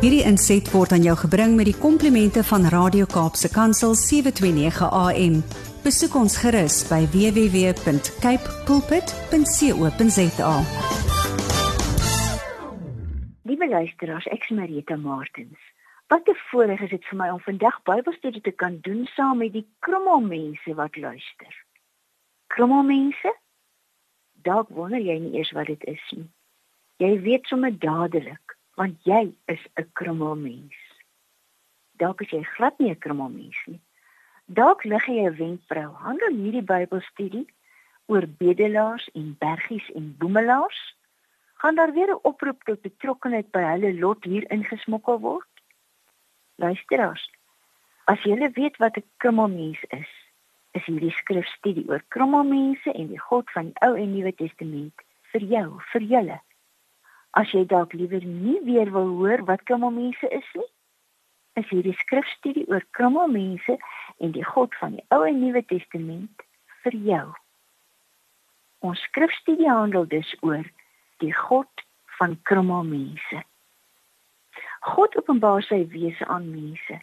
Hierdie inset word aan jou gebring met die komplimente van Radio Kaapse Kansel 729 AM. Besoek ons gerus by www.cape pulpit.co.za. Liewe luisteraars, ek is Marita Martins. Wat 'n voorreg is dit vir my om vandag Bybelstudie te kan doen saam met die krommelmense wat luister. Krommelmense? Dalk wonder jy nie eers wat dit is nie. Jy weet sommer dadelik, want jy is 'n krommelmens. Dalk is jy glad nie 'n krommelmens nie. Dalk lig jy 'n wenkbrau. Handel hierdie Bybelstudie oor bedelaars en bergies en boemelaars? Gaan daar weer 'n oproep tot betrokkeheid by hulle lot hier ingesmokkel word? Luisteraars, as julle weet wat 'n krommelmens is, is hierdie skrifstudie oor krommelmense en die God van die Ou en Nuwe Testament vir jou, vir julle. As jy dalk liewer nie weer wil hoor wat krommelmense is nie, is hierdie skrifstudie oor krommelmense en die God van die Ou en Nuwe Testament vir jou. Ons skrifstudie handel dus oor die God van krommelmense. God openbaar sy wese aan mense.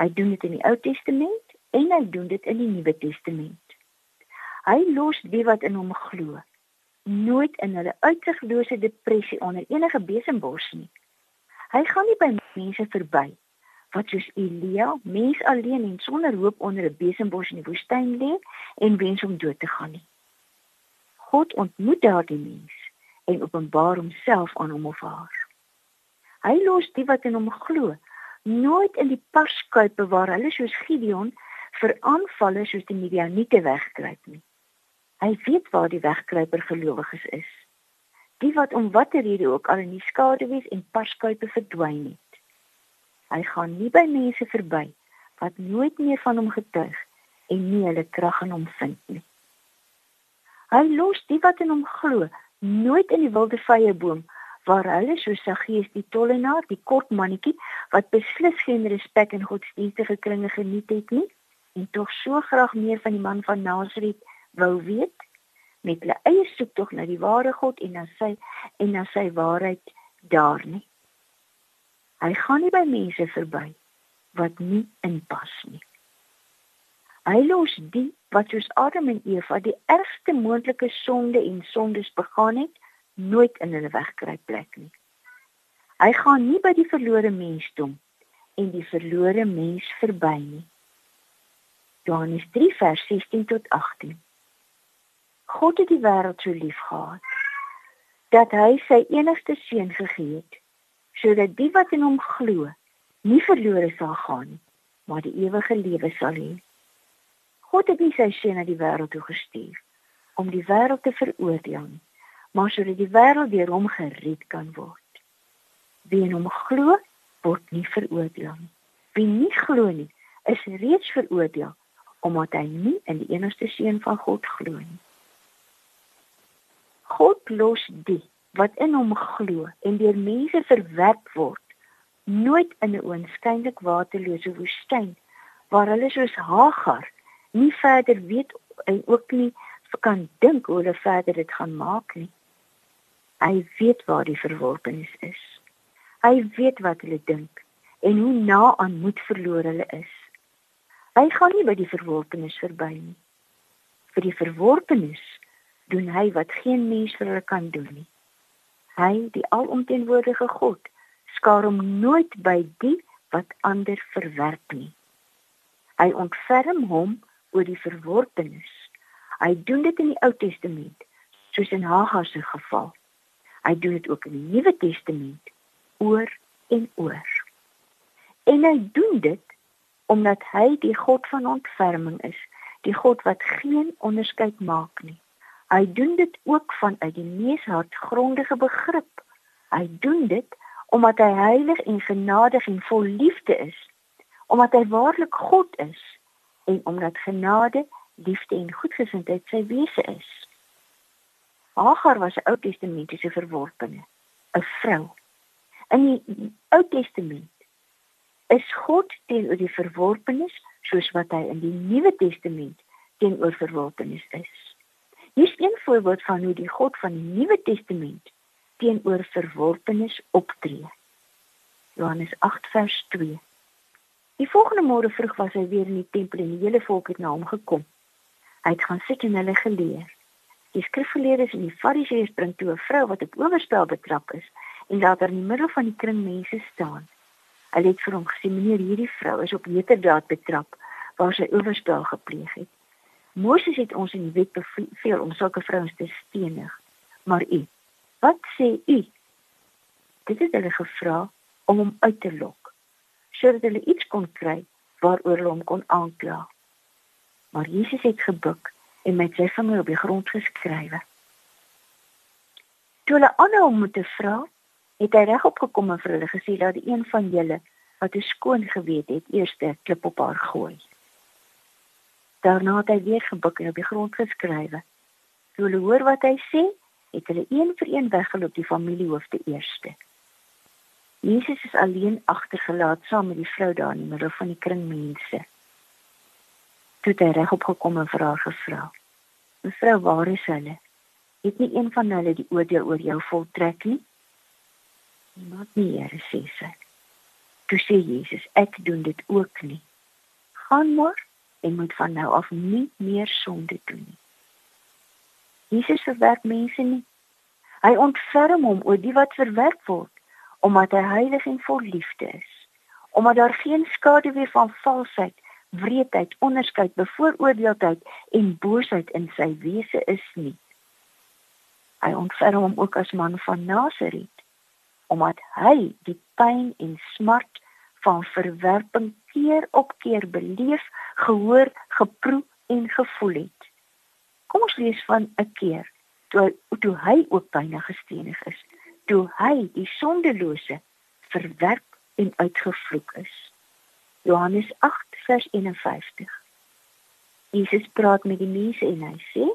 Hy doen dit in die Ou Testament en hy doen dit in die Nuwe Testament. Hy los die wat in hom glo nooit in hulle uitsiglose depressie onder enige besembos nie. Hy gaan nie by mense verby wat soos Elia, mens alleen en sonder hoop onder 'n besembos in die woestyn lê en wens om dood te gaan nie. God ontmoet daardie mens en openbaar homself aan hom of haar. Hy los die wat in hom glo, nooit in die parskuipe waar hulle soos Gideon vir aanvalle soos die Midianiete wegkruip nie. Hy weet waar die wegkruiper gelowiges is. Die wat om watter rede ook al in die skaduwees en parskuipe verdwyn het. Hy gaan nie by mense verby wat nooit meer van hom getuig en nie hulle krag in hom vind nie. Hy los die wat in hom glo, nooit in die wilde vrye boom waar hulle so saggees die tollenaar, die kort mannetjie wat beslis geen respek in godsdienstige kringe geniet het nie en tog so graag meer van die man van Nasaret wou weet met hulle eie soektog na die ware God en na sy en na sy waarheid daar nie. Hy gaan nie by mense verby wat nie inpas nie. Hy los die wat soos Adam en Eva die ergste moontlike sonde en sondes begaan het nooit in hulle wegkry plek nie. Hy gaan nie by die verlore mens toe en die verlore mens verby nie. Johannes 3 vers 16 tot 18. God het die wêreld so lief gehad dat hy sy enigste seun gegee het sodat die wat in hom glo nie verlore sal gaan maar die ewige lewe sal hê. God het nie sy seun na die wêreld toe gestuur om die wêreld te veroordeel nie, maar sodat die wêreld deur hom gered kan word. Wie in hom glo, word nie veroordeel nie. Wie nie glo nie, is reeds veroordeel omdat hy nie in die enigste seun van God glo nie. God los die wat in hom glo en deur mense verwerp word, nooit in 'n oënskynlik waterlose woestyn waar hulle soos Hagar nie verder weet en ook nie kan dink hoe hulle verder dit gaan maak nie. Hy weet waar die verworpenes is. Hy weet wat hulle dink en hoe na aan moed verloor hulle is. Hy gaan nie by die verworpenes verby nie. Vir die verworpenes doen hy wat geen mens vir hulle kan doen nie. Hy, die alomteenwoordige God, skaar hom nooit by die wat ander verwerp nie. Hy ontferm hom oor die verworpenes. Hy doen dit in die Ou Testament, soos in Hagar se geval. Hy doen dit ook in die Nuwe Testament oor en oor. En hy doen dit omdat hy die God van ontferming is, die God wat geen onderskeid maak nie. Hy doen dit ook vanuit die mees hartgrondige begrip. Hy doen dit omdat hy heilig en genadig en vol liefde is, omdat hy waarlik God is en omdat genade, liefde en goedgesindheid sy wese is. Hagar was 'n Ou Testamentiese verworpene, 'n vrou. In die Ou Testament is God teenoor die verworpenes soos wat hy in die Nuwe Testament teenoor verworpenes is. Hier is een voorbeeld van hoe die God van die Nuwe Testament teenoor verworpenes optree. Johannes 8 vers 2. Die volgende môre vroeg was hy weer in die tempel en die hele volk het na hom gekom. Hy het gaan sit en hulle geleer. Die skrifgeleerdes en die fariseërs bring toe 'n vrou wat op oorspel betrap is en laat haar in die middel van die kring mense staan. Hulle het vir hom gesê: "Meneer, hierdie vrou is op heterdaad betrap waar sy oorspel gepleeg het. Moses het ons in die wet beveel om sulke vrouens te stenig. Maar u, wat sê u?" Dit het hulle gevra om hom uit te lok sodat hulle iets kon kry waaroor hulle hom kon aankla. Maar Jesus het gebuk en met sy vinger op die grond geskrywe. Toe hulle aanhou om te vra, het hy regop gekom en vir hulle gesê dat een van julle wat 'n skoon geweet het, eers 'n klip op haar gooi. Daarna het hy weer gebuk en op die grond geskrywe. Toe hulle hoor wat hy sê, het hulle een vir een weggeloop die familiehoofde eerste. Jesus is alleen agtergelaat saam met die vrou daar in die middel van die kring mense. Toe hy regop gekom en vir haar gevra: "Mevrou, waar is hulle? Het nie een van hulle die oordeel oor jou voltrek nie?" "Niemand nie, Here," sê sy. Toe sê Jesus: "Ek doen dit ook nie. Gaan maar en moet van nou af nie meer sonde doen nie." Jesus verwerp mense nie. Hy ontferm hom oor die wat verwerp word omdat hy heilig en vol liefde is. Omdat daar geen skaduwee van valsheid, wreedheid, onderskeid, bevooroordeeldheid en boosheid in sy wese is nie. Hy ontferm hom ook as man van Nasaret omdat hy die pyn en smart van verwerping keer op keer beleef, gehoor, geproe en gevoel het. Kom ons lees van 'n keer toe toe hy ook byna gestenig is toe hy die sondelose verwerp en uitgevloek is. Johannes 8 vers 51. Jesus praat met die mense en hy sê: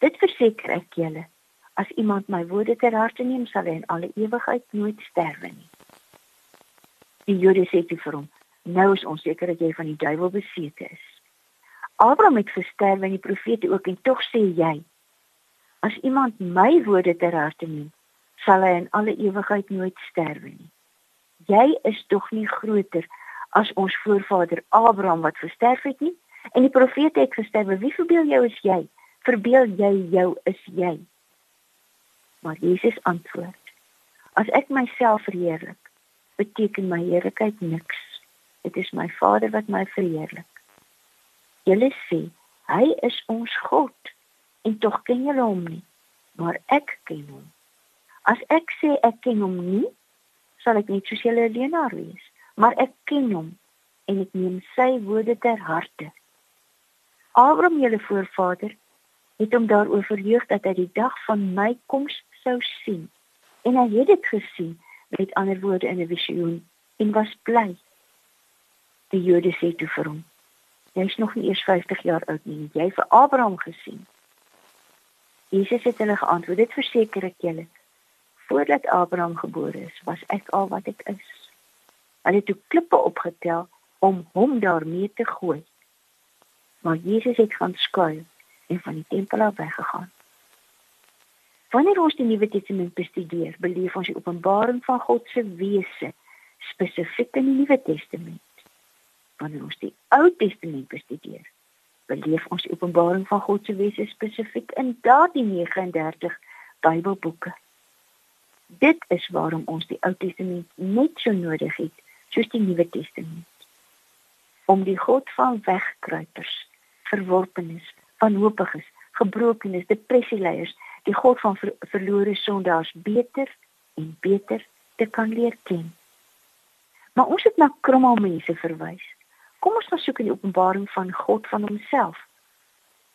Dit verseker ek julle, as iemand my woorde ter harte neem, sal hy in alle ewigheid nooit sterwe nie. Die Jode sê vir hom: Nou is ons seker dat jy van die duiwel besete is. Abraham het gesterf en die profete ook en tog sê jy: As iemand my woorde ter harte neem, sal hy in alle ewigheid nooit sterwe nie. Jy is tog nie groter as ons voorvader Abraham wat gesterf het nie en die profete het gesterf. Wie verbeel jou is jy? Verbeel jy jou is jy? Maar Jesus antwoord: As ek myself verheerlik, beteken my heerlikheid niks. Dit is my Vader wat my verheerlik. Julle sê hy is ons God en tog ken julle hom nie, maar ek ken hom. As ek sê ek ken hom nie, sal ek net soos julle leenaar wees, maar ek ken hom en ek neem sy woorde ter harte. Abraham, julle voorvader, het hom daaroor verheug dat hy die dag van my koms sou sien. En hy het dit gesien met ander woorde in 'n visioen en was bly. Die Jode sê toe vir hom: "Jy is nog nie eers 50 jaar oud nie, jy vir Abraham gesien." Jesus het hulle geantwoord: "Dit verseker ek julle, voordat Abraham gebore is, was ek al wat ek is. Hulle het toe klippe opgetel om hom daarmee te gooi. Maar Jesus het gaan skuil en van die tempel af weggegaan. Wanneer ons die Nuwe Testament bestudeer, beleef ons die openbaring van God se wese spesifiek in die Nuwe Testament. Wanneer ons die Ou Testament bestudeer, beleef ons die openbaring van God se wese spesifiek in daardie 39 Bybelboeke. Dit is waarom ons die Ou Testament net so nodig het soos die Nuwe Testament. Om die God van wegkruipers, verworpenes, wanhoopiges, gebrokenes, depressieleiers, die God van ver verlore sondaars beter en beter te kan leer ken. Maar ons het na kromme mense verwys. Kom ons gaan soek in die openbaring van God van homself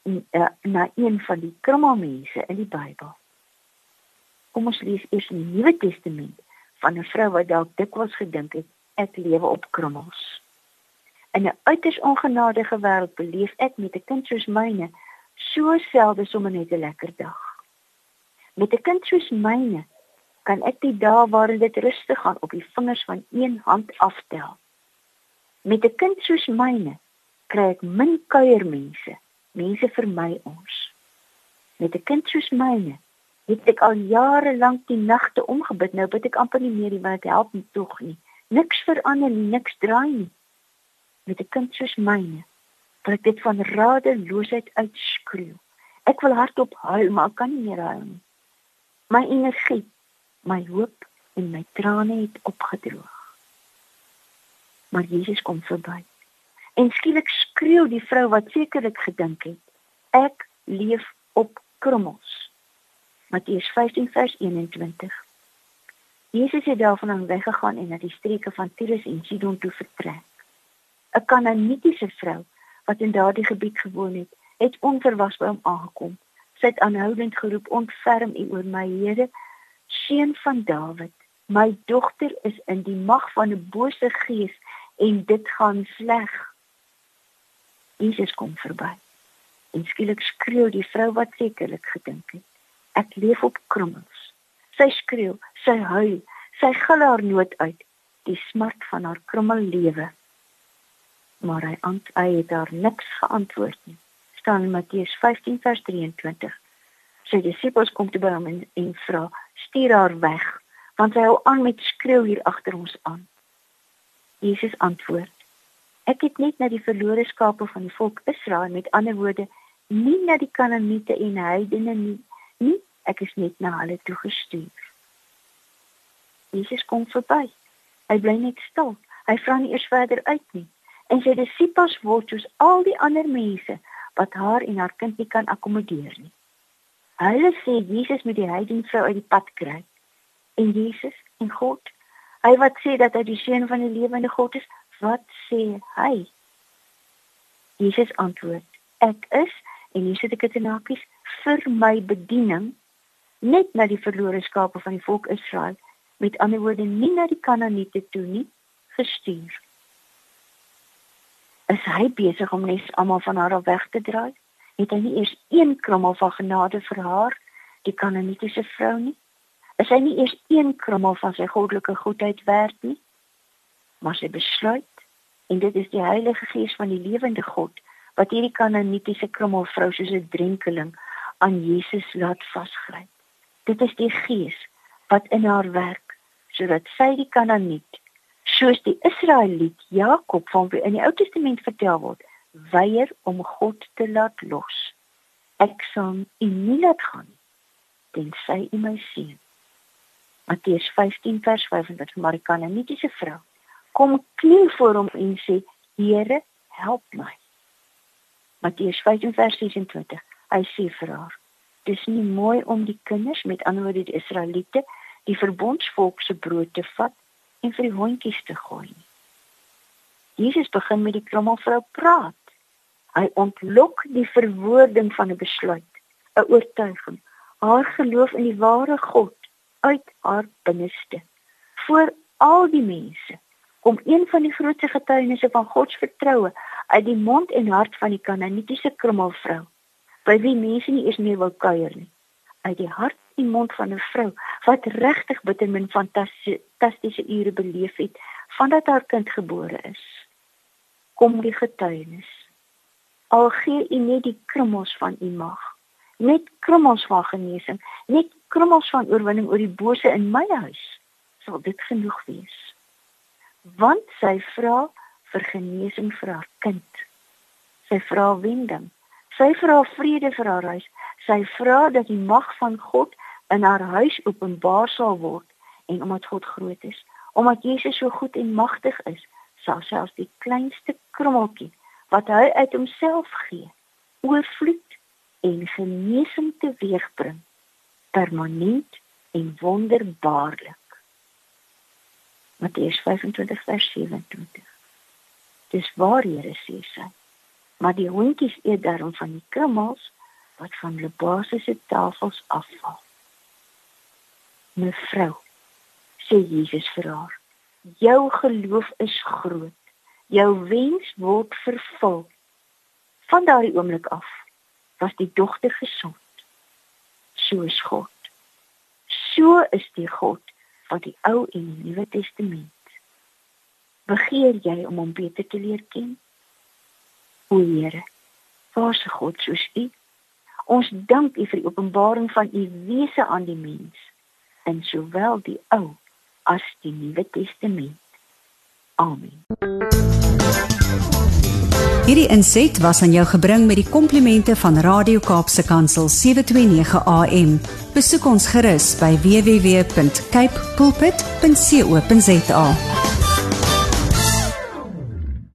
en uh, na een van die kromme mense in die Bybel. Kom ons lees eers die Nuwe Testament van 'n vrou wat dalk dikwels gedink het ek lewe op krummels. In 'n uiters ongenadige wêreld beleef ek met 'n kind soos myne so selde sommer net 'n lekker dag. Met 'n kind soos myne kan ek die dae waarin dit rustig gaan op die vingers van een hand aftel. Met 'n kind soos myne kry ek min kuiermense, mense vermy ons. Met 'n kind soos myne het ek al jare lank die nagte omgebid nou bid ek amper nie meer nie want dit help nie tog nie Niks verander nie, niks draai nie. Met 'n kind soos myne, wil ek dit van radeloosheid uitskreeu. Ek wil hardop huil, maar kan nie meer huil nie. My energie, my hoop en my trane het opgedroog. Maar Jesus kom verby. En skielik skreeu die vrou wat sekerlik gedink het, ek leef op krummels. Matteus 15 vers 21. Jesus het daarvan weggegaan en na die streke van Tyrus en Sidon toe vertrek. 'n Kanaanitiese vrou wat in daardie gebied gewoon het, het onverwags by hom aangekom. Het aanhoudend geroep: "Ontferm U oor my, Here, seun van Dawid. My dogter is in die mag van 'n bose gees en dit gaan sleg." Jesus kom verby. En skielik skreeu die vrou wat sekerlik gedink het: "Ek leef op krummels." Sy skreeu, sy huil, sy gil haar nood uit, die smart van haar krummel lewe. Maar hy ant hy het daar niks geantwoord nie. Staan in Matteus 15 vers 23. Sy disippels kom te by hom en, en vra: "Stuur haar weg, want sy hou aan met skreeu hier agter ons aan." Jesus antwoord: "Ek het net na die verlore skape van die volk Israel, met ander woorde, nie na die Kanaaniete en heidene nie, nie ek is net na hulle toe gestuur. Jesus kom verby. Hy bly net stil. Hy vra nie eers verder uit nie. En sy disippels word soos al die ander mense wat haar en haar kind nie kan akkommodeer nie. Hulle sê Jesus moet die heidenvrou uit die pad kry. En Jesus en God, hy wat sê dat hy die seun van die lewende God is, wat sê hy? Jesus antwoord: Ek is en hier sit ek dit in hakies vir my bediening net na die verlore skape van die volk Israel, met ander woorde nie na die Kanaaniete toe nie, gestuur. Is hy besig om net almal van haar af weg te draai? Het hy nie eers een krummel van genade vir haar, die Kanaanietiese vrou nie? Is hy nie eers een krummel van sy goddelike goedheid werd nie? Maar sy besluit en dit is die Heilige Gees van die lewende God wat hierdie Kanaanietiese krummelvrou soos 'n drenkeling aan Jesus laat vasgryp. Dit is die Gees wat in haar werk sodat sy die Kanaaniet soos die Israeliet Jakob van wie in die Ou Testament vertel word, weier om God te laat los. Ek sal u nie laat gaan tensy u my sien. Matteus 15 vers 25 maar die Kanaanietiese vrou kom kniel voor hom en sê Here help my. Matteus 15 vers 26 hy sê vir haar dis nie mooi om die kinders met ander die Israeliete die verbondsvolk se brood te vat en vir die hondjies te gooi. Jesus begin met die krommelvrou praat. Hy ontlok die verwoording van 'n besluit, 'n oortuiging, haar geloof in die ware God uit haar binneste. Voor al die mense kom een van die grootste getuienisse van God se vertroue uit die mond en hart van die Kanaanitiese krommelvrou by wie mense nie eens meer wou kuier nie. Uit die hart en mond van 'n vrou wat regtig bitter min fantastiese ure beleef het vandat haar kind gebore is. Kom die getuienis. Al gee u net die krummels van u mag, net krummels van genesing, net krummels van oorwinning oor die bose in my huis, sal dit genoeg wees. Want sy vra vir genesing vir haar kind. Sy vra wending Sy vra vrede vir haar huis. Sy vra dat die mag van God in haar huis openbaar sal word en omdat God groot is, omdat Jesus so goed en magtig is, sal selfs die kleinste krummeltjie wat hy uit homself gee, oorvloed en genesing teweegbring permanent en wonderbaarlik. Matteus 25 vers 27. Dis waar Here sê sy maar die hondjies eet daarom van die krummels wat van hulle basiese tafels afval. Mevrou, sê Jesus vir haar, jou geloof is groot. Jou wens word vervul. Van daardie oomblik af was die dogter gesond. So is God. So is die God van die Ou en die Nuwe Testament. Begeer jy om hom beter te leer ken? O Here, Vader God soos U. Ons dank U vir die openbaring van U wese aan die mens in sowel die Ou as die Nuwe Testament. Amen. Hierdie inset was aan jou gebring met die komplimente van Radio Kaapse Kansel 729 AM. Besoek ons gerus by www.cape pulpit.co.za.